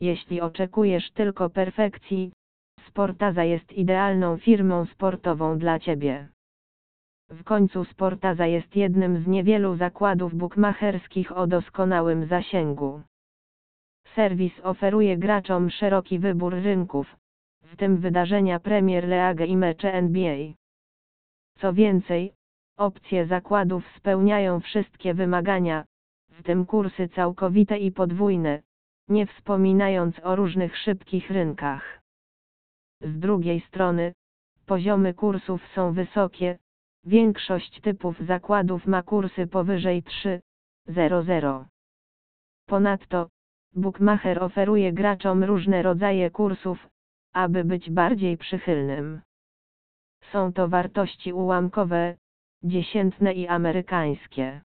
Jeśli oczekujesz tylko perfekcji, Sportaza jest idealną firmą sportową dla Ciebie. W końcu Sportaza jest jednym z niewielu zakładów bukmacherskich o doskonałym zasięgu. Serwis oferuje graczom szeroki wybór rynków, w tym wydarzenia Premier League i mecze NBA. Co więcej, opcje zakładów spełniają wszystkie wymagania, w tym kursy całkowite i podwójne, nie wspominając o różnych szybkich rynkach. Z drugiej strony, poziomy kursów są wysokie, większość typów zakładów ma kursy powyżej 3,00. Ponadto, Bookmacher oferuje graczom różne rodzaje kursów, aby być bardziej przychylnym. Są to wartości ułamkowe, dziesiętne i amerykańskie.